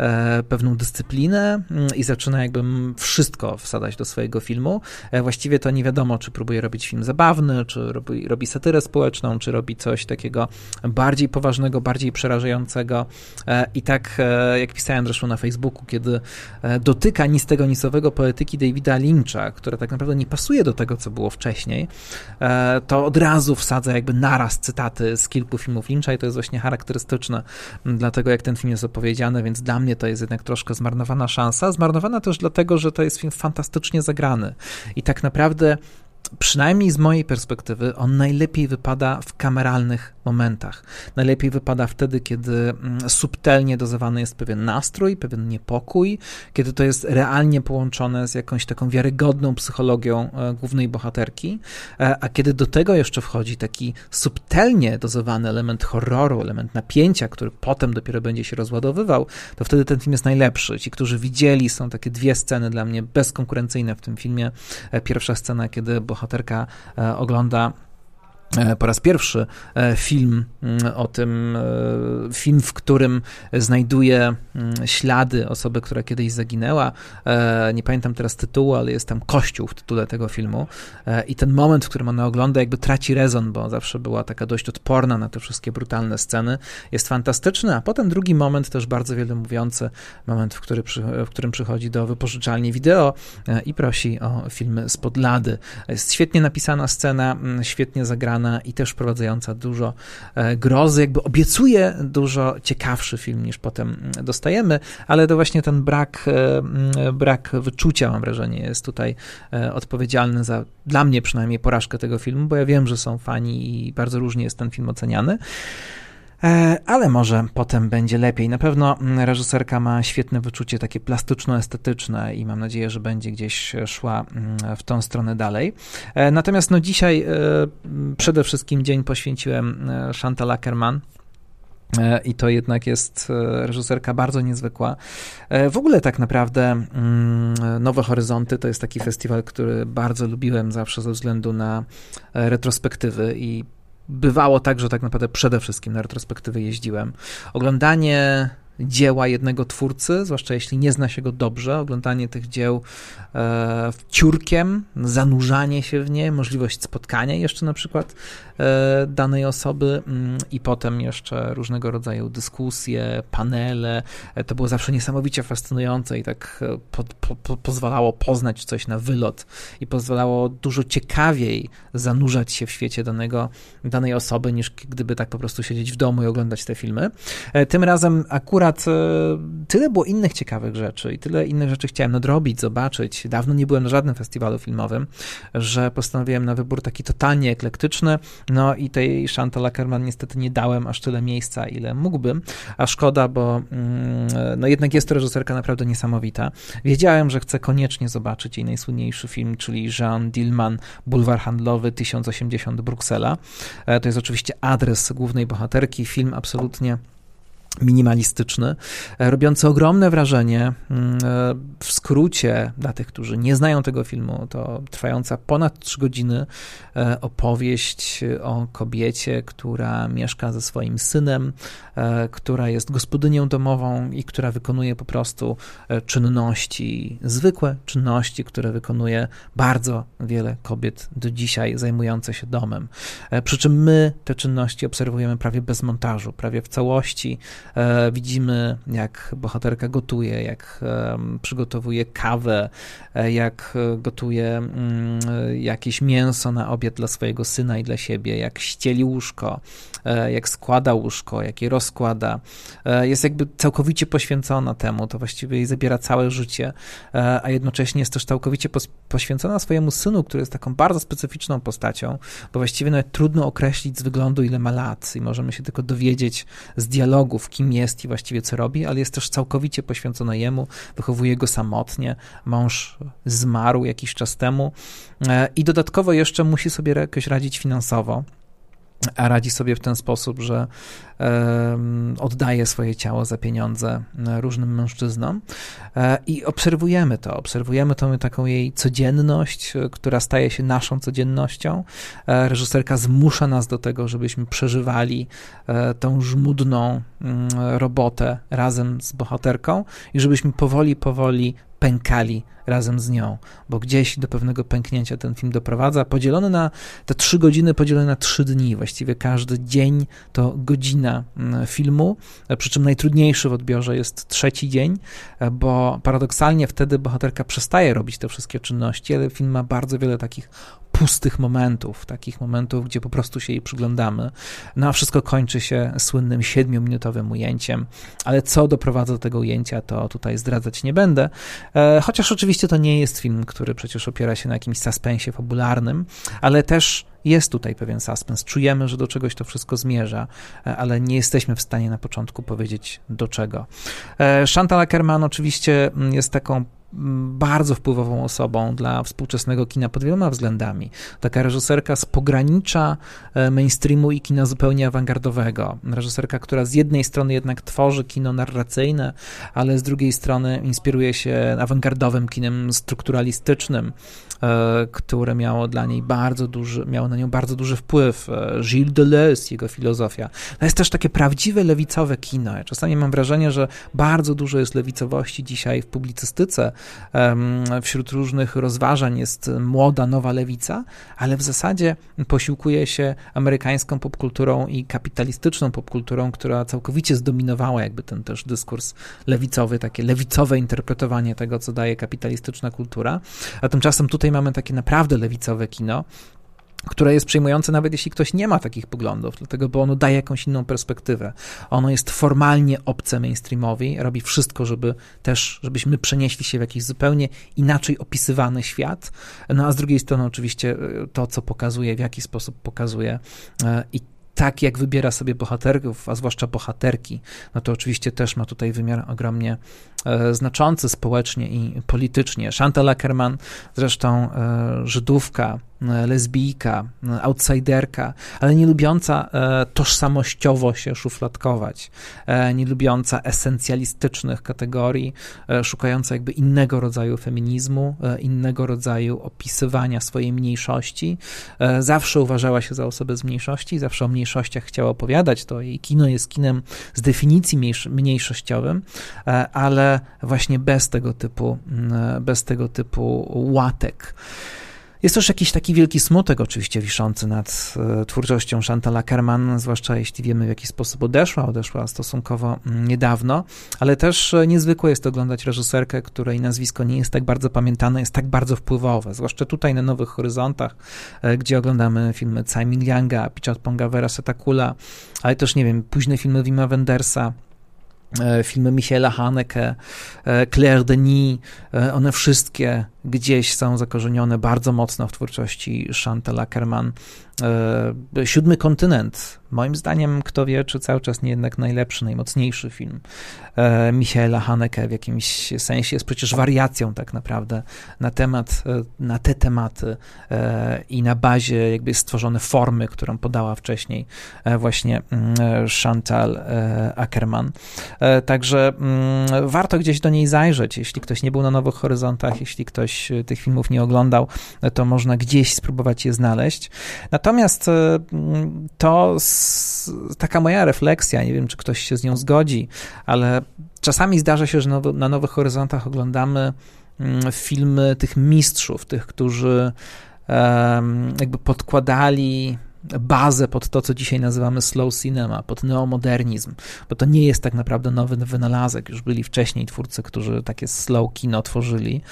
Speaker 1: E, pewną dyscyplinę mm, i zaczyna jakby wszystko wsadać do swojego filmu. E, właściwie to nie wiadomo, czy próbuje robić film zabawny, czy robi, robi satyrę społeczną, czy robi coś takiego bardziej poważnego, bardziej przerażającego. E, I tak, jak pisałem zresztą na Facebooku, kiedy dotyka nic tego nicowego poetyki Davida Lyncha, która tak naprawdę nie pasuje do tego, co było wcześniej, to od razu wsadza jakby naraz cytaty z kilku filmów Lyncha i to jest właśnie charakterystyczne dla tego, jak ten film jest opowiedziany, więc dla mnie to jest jednak troszkę zmarnowana szansa. Zmarnowana też dlatego, że to jest film fantastycznie zagrany. I tak naprawdę przynajmniej z mojej perspektywy, on najlepiej wypada w kameralnych momentach. Najlepiej wypada wtedy, kiedy mm, subtelnie dozowany jest pewien nastrój, pewien niepokój, kiedy to jest realnie połączone z jakąś taką wiarygodną psychologią e, głównej bohaterki, e, a kiedy do tego jeszcze wchodzi taki subtelnie dozowany element horroru, element napięcia, który potem dopiero będzie się rozładowywał, to wtedy ten film jest najlepszy. Ci, którzy widzieli, są takie dwie sceny dla mnie bezkonkurencyjne w tym filmie. E, pierwsza scena, kiedy bohaterka ogląda E, po raz pierwszy e, film mm, o tym, e, film, w którym znajduje mm, ślady osoby, która kiedyś zaginęła. Nie pamiętam teraz tytułu, ale jest tam kościół w tytule tego filmu. I ten moment, w którym ona ogląda, jakby traci rezon, bo zawsze była taka dość odporna na te wszystkie brutalne sceny. Jest fantastyczny, a potem drugi moment, też bardzo wiele mówiący, moment, w, który, w którym przychodzi do wypożyczalni wideo i prosi o filmy spod lady. Jest świetnie napisana scena, mm, świetnie zagrana i też wprowadzająca dużo e, grozy, jakby obiecuje dużo ciekawszy film niż potem dostajemy, ale to właśnie ten brak, e, brak wyczucia, mam wrażenie, jest tutaj e, odpowiedzialny za, dla mnie przynajmniej, porażkę tego filmu, bo ja wiem, że są fani i bardzo różnie jest ten film oceniany. E, ale może potem będzie lepiej. Na pewno mm, reżyserka ma świetne wyczucie takie plastyczno-estetyczne i mam nadzieję, że będzie gdzieś szła mm, w tą stronę dalej. E, natomiast no dzisiaj e, przede wszystkim dzień poświęciłem Chantal Ackerman, i to jednak jest reżyserka bardzo niezwykła. W ogóle tak naprawdę mm, Nowe Horyzonty to jest taki festiwal, który bardzo lubiłem zawsze ze względu na retrospektywy i bywało tak, że tak naprawdę przede wszystkim na retrospektywy jeździłem. Oglądanie dzieła jednego twórcy, zwłaszcza jeśli nie zna się go dobrze, oglądanie tych dzieł e, ciurkiem, zanurzanie się w nie, możliwość spotkania jeszcze na przykład danej osoby mm, i potem jeszcze różnego rodzaju dyskusje, panele. E, to było zawsze niesamowicie fascynujące i tak e, po, po, po, pozwalało poznać coś na wylot i pozwalało dużo ciekawiej zanurzać się w świecie danego, danej osoby, niż gdyby tak po prostu siedzieć w domu i oglądać te filmy. E, tym razem akurat e, tyle było innych ciekawych rzeczy i tyle innych rzeczy chciałem nadrobić, zobaczyć. Dawno nie byłem na żadnym festiwalu filmowym, że postanowiłem na wybór taki totalnie eklektyczny. No i tej Chantal Ackerman niestety nie dałem aż tyle miejsca, ile mógłbym, a szkoda, bo mm, no jednak jest to reżyserka naprawdę niesamowita. Wiedziałem, że chcę koniecznie zobaczyć jej najsłynniejszy film, czyli Jean Dillman, Bulwar Handlowy 1080 Bruksela. E, to jest oczywiście adres głównej bohaterki, film absolutnie minimalistyczny, e, robiący ogromne wrażenie. Mm, e, w skrócie, dla tych, którzy nie znają tego filmu, to trwająca ponad 3 godziny e, opowieść o kobiecie, która mieszka ze swoim synem, która jest gospodynią domową i która wykonuje po prostu czynności, zwykłe czynności, które wykonuje bardzo wiele kobiet do dzisiaj zajmujące się domem. Przy czym my te czynności obserwujemy prawie bez montażu, prawie w całości widzimy, jak bohaterka gotuje, jak przygotowuje kawę, e, jak gotuje mm, jakieś mięso na obiad dla swojego syna i dla siebie, jak ścieli łóżko, e, jak składa łóżko, jak je rozkłada. Jest jakby całkowicie poświęcona temu, to właściwie jej zabiera całe życie, a jednocześnie jest też całkowicie poświęcona swojemu synu, który jest taką bardzo specyficzną postacią, bo właściwie nawet trudno określić z wyglądu, ile ma lat i możemy się tylko dowiedzieć z dialogów, kim jest i właściwie co robi, ale jest też całkowicie poświęcona jemu, wychowuje go samotnie. Mąż zmarł jakiś czas temu e, i dodatkowo jeszcze musi sobie jakoś radzić finansowo. A radzi sobie w ten sposób, że oddaje swoje ciało za pieniądze e, różnym mężczyznom e, i obserwujemy to, obserwujemy tą taką jej codzienność, e, która staje się naszą codziennością. Reżyserka zmusza nas do tego, żebyśmy przeżywali tą żmudną mm, robotę razem z bohaterką i żebyśmy powoli, powoli pękali razem z nią, bo gdzieś do pewnego pęknięcia ten film doprowadza. Podzielony na te trzy godziny, podzielone na trzy dni. Właściwie każdy dzień to godzina mm, filmu, przy czym najtrudniejszy w odbiorze jest trzeci dzień, bo paradoksalnie wtedy bohaterka przestaje robić te wszystkie czynności, ale film ma bardzo wiele takich pustych momentów, takich momentów, gdzie po prostu się jej przyglądamy. No a wszystko kończy się słynnym siedmiominutowym ujęciem, ale co doprowadza do tego ujęcia, to tutaj zdradzać nie będę. E, chociaż oczywiście to nie jest film, który przecież opiera się na jakimś suspensie fabularnym, ale też jest tutaj pewien suspens. Czujemy, że do czegoś to wszystko zmierza, e, ale nie jesteśmy w stanie na początku powiedzieć do czego. E, Chantal Ackerman oczywiście mm, jest taką bardzo wpływową osobą dla współczesnego kina pod wieloma względami. Taka reżyserka z pogranicza e, mainstreamu i kina zupełnie awangardowego. Reżyserka, która z jednej strony jednak tworzy kino narracyjne, ale z drugiej strony inspiruje się awangardowym kinem strukturalistycznym, e, które miało dla niej bardzo duży, miało na nią bardzo duży wpływ. E, Gilles Deleuze, jego filozofia. To jest też takie prawdziwe lewicowe kino. Ja czasami mam wrażenie, że bardzo dużo jest lewicowości dzisiaj w publicystyce, wśród różnych rozważań jest młoda, nowa lewica, ale w zasadzie posiłkuje się amerykańską popkulturą i kapitalistyczną popkulturą, która całkowicie zdominowała jakby ten też dyskurs lewicowy, takie lewicowe interpretowanie tego, co daje kapitalistyczna kultura. A tymczasem tutaj mamy takie naprawdę lewicowe kino, które jest przejmujące nawet jeśli ktoś nie ma takich poglądów, dlatego, bo ono daje jakąś inną perspektywę. Ono jest formalnie obce mainstreamowi, robi wszystko, żeby też, żebyśmy przenieśli się w jakiś zupełnie inaczej opisywany świat, no a z drugiej strony oczywiście e, to, co pokazuje, w jaki sposób pokazuje e, i tak jak wybiera sobie bohaterów, a zwłaszcza bohaterki, no to oczywiście też ma tutaj wymiar ogromnie e, znaczący społecznie i politycznie. Chantal Ackerman, zresztą Żydówka, lesbijka, e, outsiderka, ale nie lubiąca e, tożsamościowo się szufladkować, nie lubiąca esencjalistycznych kategorii, szukająca jakby innego rodzaju feminizmu, innego rodzaju opisywania swojej mniejszości. Zawsze uważała się za osobę z mniejszości, zawsze o mniejszościach chciała opowiadać, to jej kino jest kinem z definicji mniejszościowym, ale właśnie bez tego typu, bez tego typu łatek. Jest też jakiś taki wielki smutek oczywiście wiszący nad e, twórczością Chantal Ackerman, zwłaszcza jeśli wiemy w jaki sposób odeszła, odeszła stosunkowo mm, niedawno, ale też e, niezwykłe jest oglądać reżyserkę, której nazwisko nie jest tak bardzo pamiętane, jest tak bardzo wpływowe, zwłaszcza tutaj na Nowych Horyzontach, e, gdzie oglądamy filmy Tsai Ming-Lianga, Pichat Vera Setakula, ale też, nie wiem, późne filmy Wima Wendersa, filmy Michaela Haneke, Claire Denis, one wszystkie gdzieś są zakorzenione bardzo mocno w twórczości Chantal Ackerman. E, Siódmy kontynent, moim zdaniem, kto wie, czy cały czas nie jednak najlepszy, najmocniejszy film e, Michaela Haneke w jakimś sensie jest przecież wariacją tak naprawdę na temat, e, na te tematy i na bazie jakby stworzone formy, którą podała wcześniej właśnie mm, Chantal Ackerman. Także mm, warto gdzieś do niej zajrzeć, jeśli ktoś nie był na Nowych Horyzontach, jeśli ktoś ktoś e, tych filmów nie oglądał, to można gdzieś spróbować je znaleźć. Natomiast e, to taka moja refleksja, nie wiem, czy ktoś się z nią zgodzi, ale czasami zdarza się, że na Nowych Horyzontach oglądamy mm, filmy tych mistrzów, tych, którzy jakby podkładali bazę pod to, co dzisiaj nazywamy slow cinema, pod neomodernizm, bo to nie jest tak naprawdę nowy wynalazek. Już byli wcześniej twórcy, którzy takie slow kino tworzyli.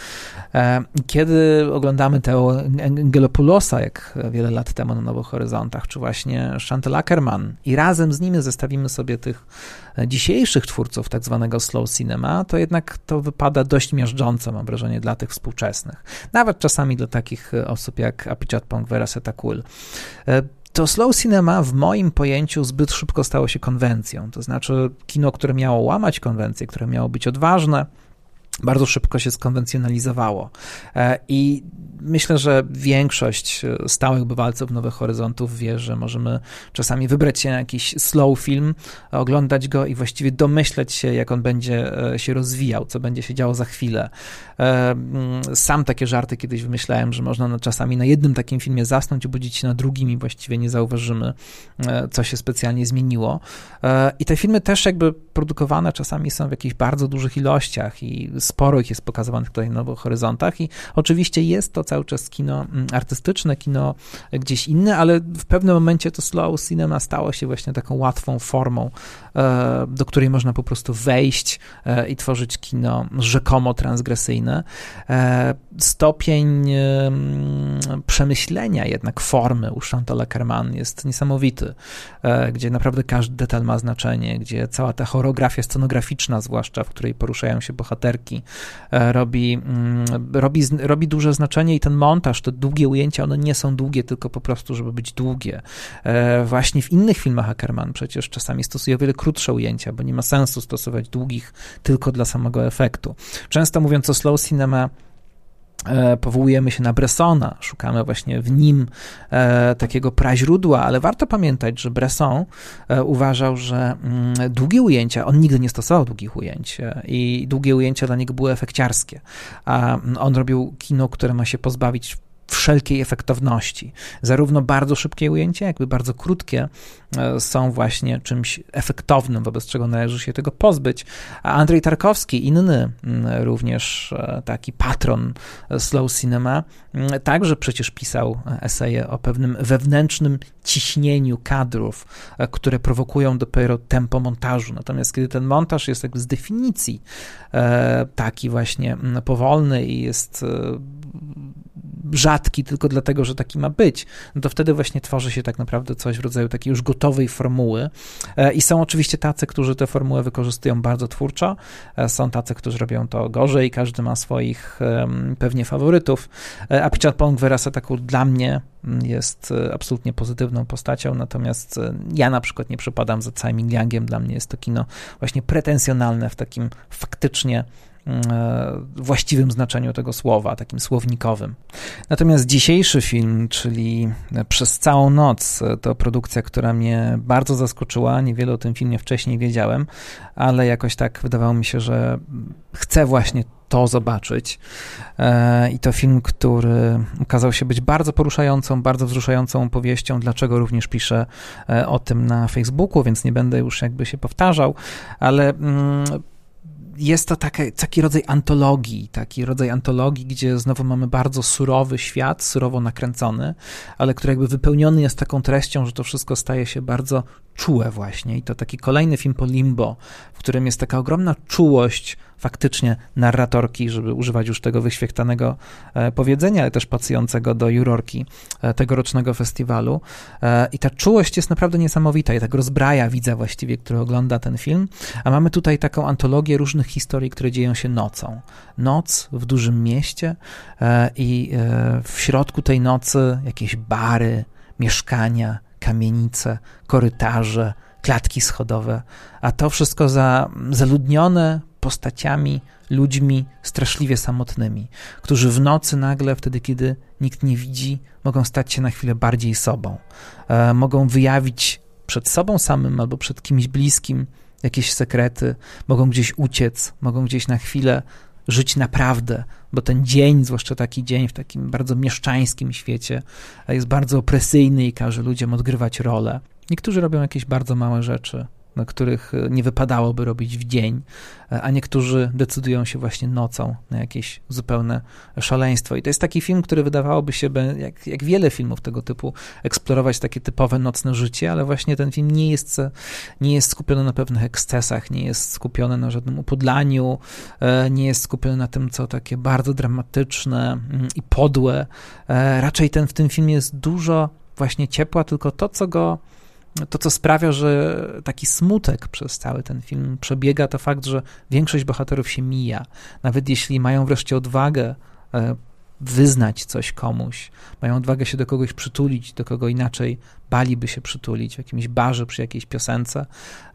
Speaker 1: E, kiedy oglądamy Teo Angelopulosa, jak wiele lat temu na Nowych Horyzontach, czy właśnie Chantal Ackerman i razem z nimi zestawimy sobie tych dzisiejszych twórców tak zwanego slow cinema, to jednak to wypada dość miażdżąco, mam wrażenie, dla tych współczesnych. Nawet czasami dla takich osób jak Apichat Pong, Vera Setakul. To slow cinema w moim pojęciu zbyt szybko stało się konwencją. To znaczy kino, które miało łamać konwencję, które miało być odważne, bardzo szybko się skonwencjonalizowało. E, I myślę, że większość stałych bywalców Nowych Horyzontów wie, że możemy czasami wybrać się na jakiś slow film, oglądać go i właściwie domyśleć się, jak on będzie e, się rozwijał, co będzie się działo za chwilę. E, mm, sam takie żarty kiedyś wymyślałem, że można czasami na jednym takim filmie zasnąć, obudzić się na drugim i właściwie nie zauważymy, co się specjalnie zmieniło. I te filmy też jakby produkowane czasami są w jakichś bardzo dużych ilościach i sporo ich jest pokazywanych tutaj na Nowych Horyzontach i oczywiście jest to cały czas kino mm, artystyczne, kino gdzieś inne, ale w pewnym momencie to slow cinema stało się właśnie taką łatwą formą, e, do której można po prostu wejść e, i tworzyć kino rzekomo transgresyjne. E, stopień przemyślenia jednak formy u Chantal Ackerman jest niesamowity, gdzie naprawdę każdy detal ma znaczenie, gdzie cała ta choreografia scenograficzna zwłaszcza, w której poruszają się bohaterki, E, robi, mm, robi, robi duże znaczenie i ten montaż, te długie ujęcia, one nie są długie tylko po prostu, żeby być długie. E, właśnie w innych filmach Ackerman przecież czasami stosuje o wiele krótsze ujęcia, bo nie ma sensu stosować długich tylko dla samego efektu. Często mówiąc o slow cinema, powołujemy się na Bressona, szukamy właśnie w nim e, takiego praźródła, ale warto pamiętać, że Bresson e, uważał, że mm, długie ujęcia, on nigdy nie stosował długich ujęć e, i długie ujęcia dla niego były efekciarskie, a mm, on robił kino, które ma się pozbawić wszelkiej efektowności. Zarówno bardzo szybkie ujęcia, jakby bardzo krótkie e, są właśnie czymś efektownym, wobec czego należy się tego pozbyć. A Andrzej Tarkowski, inny mm, również e, taki patron slow cinema, mm, także przecież pisał eseje o pewnym wewnętrznym ciśnieniu kadrów, e, które prowokują dopiero tempo montażu. Natomiast kiedy ten montaż jest jakby z definicji taki właśnie mm, powolny i jest rzadki tylko dlatego, że taki ma być, no to wtedy właśnie tworzy się tak naprawdę coś w rodzaju takiej już gotowej formuły. E, i są oczywiście tacy, którzy tę formułę wykorzystują bardzo twórczo, e, są tacy, którzy robią to gorzej, każdy ma swoich pewnie faworytów, e, a Pichard Pong taką dla mnie mm, jest absolutnie pozytywną postacią, natomiast ja na przykład nie przepadam za całym Liangiem, dla mnie jest to kino właśnie pretensjonalne w takim faktycznie właściwym znaczeniu tego słowa, takim słownikowym. Natomiast dzisiejszy film, czyli Przez całą noc, to produkcja, która mnie bardzo zaskoczyła. Niewiele o tym filmie wcześniej wiedziałem, ale jakoś tak wydawało mi się, że chcę właśnie to zobaczyć. E, I to film, który okazał się być bardzo poruszającą, bardzo wzruszającą powieścią, dlaczego również piszę e, o tym na Facebooku, więc nie będę już jakby się powtarzał, ale mm, jest to taki, rodzaj antologii, taki rodzaj antologii, gdzie znowu mamy bardzo surowy świat, surowo nakręcony, ale który jakby wypełniony jest taką treścią, że to wszystko staje się bardzo czułe właśnie. I to taki kolejny film po Limbo, w którym jest taka ogromna czułość faktycznie narratorki, żeby używać już tego wyświechtanego e, powiedzenia, ale też pasującego do jurorki e, tegorocznego festiwalu. E, I ta czułość jest naprawdę niesamowita i tak rozbraja widza właściwie, który ogląda ten film. A mamy tutaj taką antologię różnych historii, które dzieją się nocą. Noc w dużym mieście i w środku tej nocy jakieś bary, mieszkania, kamienice, korytarze, klatki schodowe, a to wszystko za, zaludnione postaciami, ludźmi straszliwie samotnymi, którzy w nocy nagle, wtedy kiedy nikt nie widzi, mogą stać się na chwilę bardziej sobą. E, mogą wyjawić przed sobą samym albo przed kimś bliskim jakieś sekrety, mogą gdzieś uciec, mogą gdzieś na chwilę żyć naprawdę, bo ten dzień, zwłaszcza taki dzień w takim bardzo mieszczańskim świecie, jest bardzo opresyjny i każe ludziom odgrywać rolę. Niektórzy robią jakieś bardzo małe rzeczy, których e, nie wypadałoby robić w dzień, e, a niektórzy decydują się właśnie nocą na jakieś zupełne szaleństwo. I to jest taki film, który wydawałoby się, jak, jak wiele filmów tego typu, eksplorować takie typowe nocne życie, ale właśnie ten film nie jest, nie jest skupiony na pewnych ekscesach, nie jest skupiony na żadnym upodlaniu, e, nie jest skupiony na tym, co takie bardzo dramatyczne mm, i podłe. Raczej ten w tym filmie jest dużo właśnie ciepła, tylko to, co go to, co sprawia, że taki smutek przez cały ten film przebiega, to fakt, że większość bohaterów się mija. Nawet jeśli mają wreszcie odwagę e, wyznać coś komuś, mają odwagę się do kogoś przytulić, do kogo inaczej baliby się przytulić w jakimś barze przy jakiejś piosence,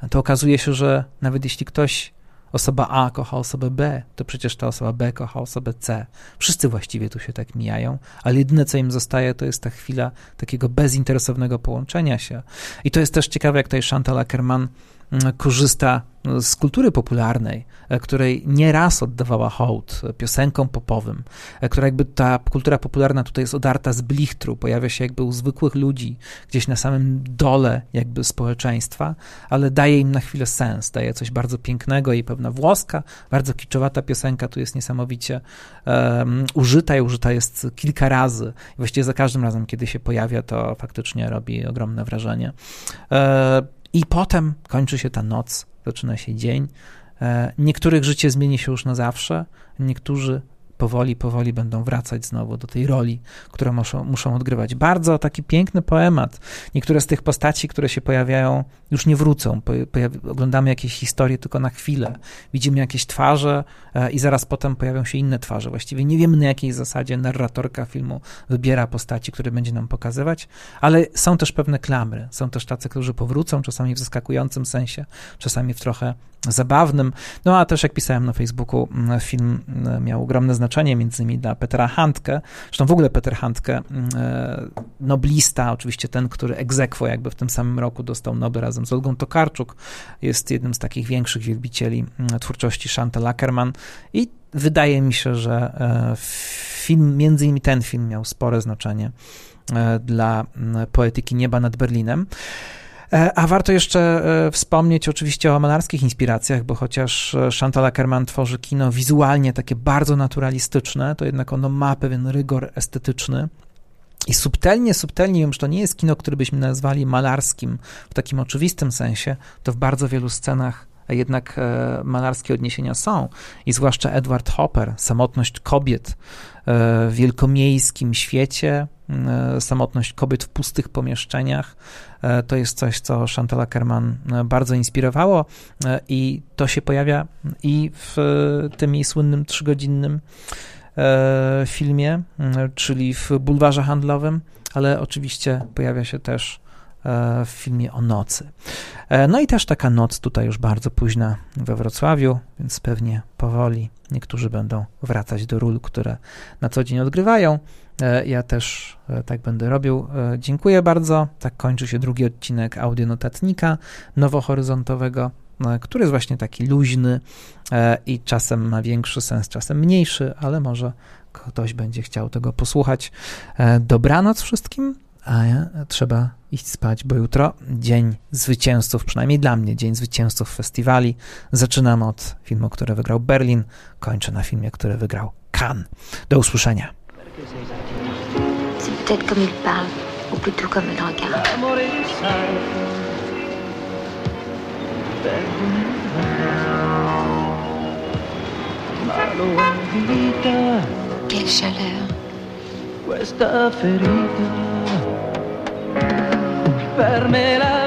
Speaker 1: to okazuje się, że nawet jeśli ktoś osoba A kocha osobę B, to przecież ta osoba B kocha osobę C. Wszyscy właściwie tu się tak mijają, ale jedyne, co im zostaje, to jest ta chwila takiego bezinteresownego połączenia się. I to jest też ciekawe, jak tutaj Chantal Ackerman korzysta z kultury popularnej, e, której nieraz oddawała hołd piosenkom popowym, e, która jakby ta kultura popularna tutaj jest odarta z blichtru, pojawia się jakby u zwykłych ludzi, gdzieś na samym dole jakby społeczeństwa, ale daje im na chwilę sens, daje coś bardzo pięknego i pewna włoska, bardzo kiczowata piosenka tu jest niesamowicie um, użyta i użyta jest kilka razy. Właściwie za każdym razem, kiedy się pojawia, to faktycznie robi ogromne wrażenie. E, i potem kończy się ta noc, zaczyna się dzień. E, niektórych życie zmieni się już na zawsze, niektórzy powoli, powoli będą wracać znowu do tej roli, którą muszą, muszą odgrywać. Bardzo taki piękny poemat. Niektóre z tych postaci, które się pojawiają, już nie wrócą. Pojawi, oglądamy jakieś historie tylko na chwilę. Widzimy jakieś twarze e, i zaraz potem pojawią się inne twarze. Właściwie nie wiemy na jakiej zasadzie narratorka filmu wybiera postaci, które będzie nam pokazywać, ale są też pewne klamry. Są też tacy, którzy powrócą, czasami w zaskakującym sensie, czasami w trochę zabawnym. No a też jak pisałem na Facebooku, film miał ogromne znaczenie między innymi dla Petera Handke. Zresztą w ogóle Peter Handke, e, noblista, oczywiście ten, który egzekwo jakby w tym samym roku dostał Nobel razem z Olgą Tokarczuk, jest jednym z takich większych wielbicieli twórczości Chantal Ackerman i wydaje mi się, że e, film, między innymi ten film miał spore znaczenie e, dla poetyki nieba nad Berlinem. E, a warto jeszcze e, wspomnieć oczywiście o malarskich inspiracjach, bo chociaż e, Chantal Ackerman tworzy kino wizualnie takie bardzo naturalistyczne, to jednak ono ma pewien rygor estetyczny. I subtelnie, subtelnie, że to nie jest kino, które byśmy nazwali malarskim w takim oczywistym sensie, to w bardzo wielu scenach jednak malarskie odniesienia są. I zwłaszcza Edward Hopper, samotność kobiet w wielkomiejskim świecie, samotność kobiet w pustych pomieszczeniach, E, to jest coś, co Chantal Ackerman e, bardzo inspirowało e, i to się pojawia i w tym jej słynnym trzygodzinnym filmie, czyli w bulwarze handlowym, ale oczywiście pojawia się też w filmie o nocy. No i też taka noc tutaj już bardzo późna we Wrocławiu, więc pewnie powoli niektórzy będą wracać do ról, które na co dzień odgrywają. E, ja też e, tak będę robił. E, dziękuję bardzo. Tak kończy się drugi odcinek audionotatnika nowohoryzontowego, który jest właśnie taki luźny i czasem ma większy sens, czasem mniejszy, ale może ktoś będzie chciał tego posłuchać. Dobranoc wszystkim, a ja trzeba iść spać, bo jutro dzień zwycięzców, przynajmniej dla mnie, dzień zwycięzców festiwali. Zaczynam od filmu, który wygrał Berlin, kończę na filmie, który wygrał Cannes. Do usłyszenia.
Speaker 2: C'est peut-être comme il parle, ou plutôt comme il regarde. Quelle chaleur.
Speaker 3: Questa ferita Ferme la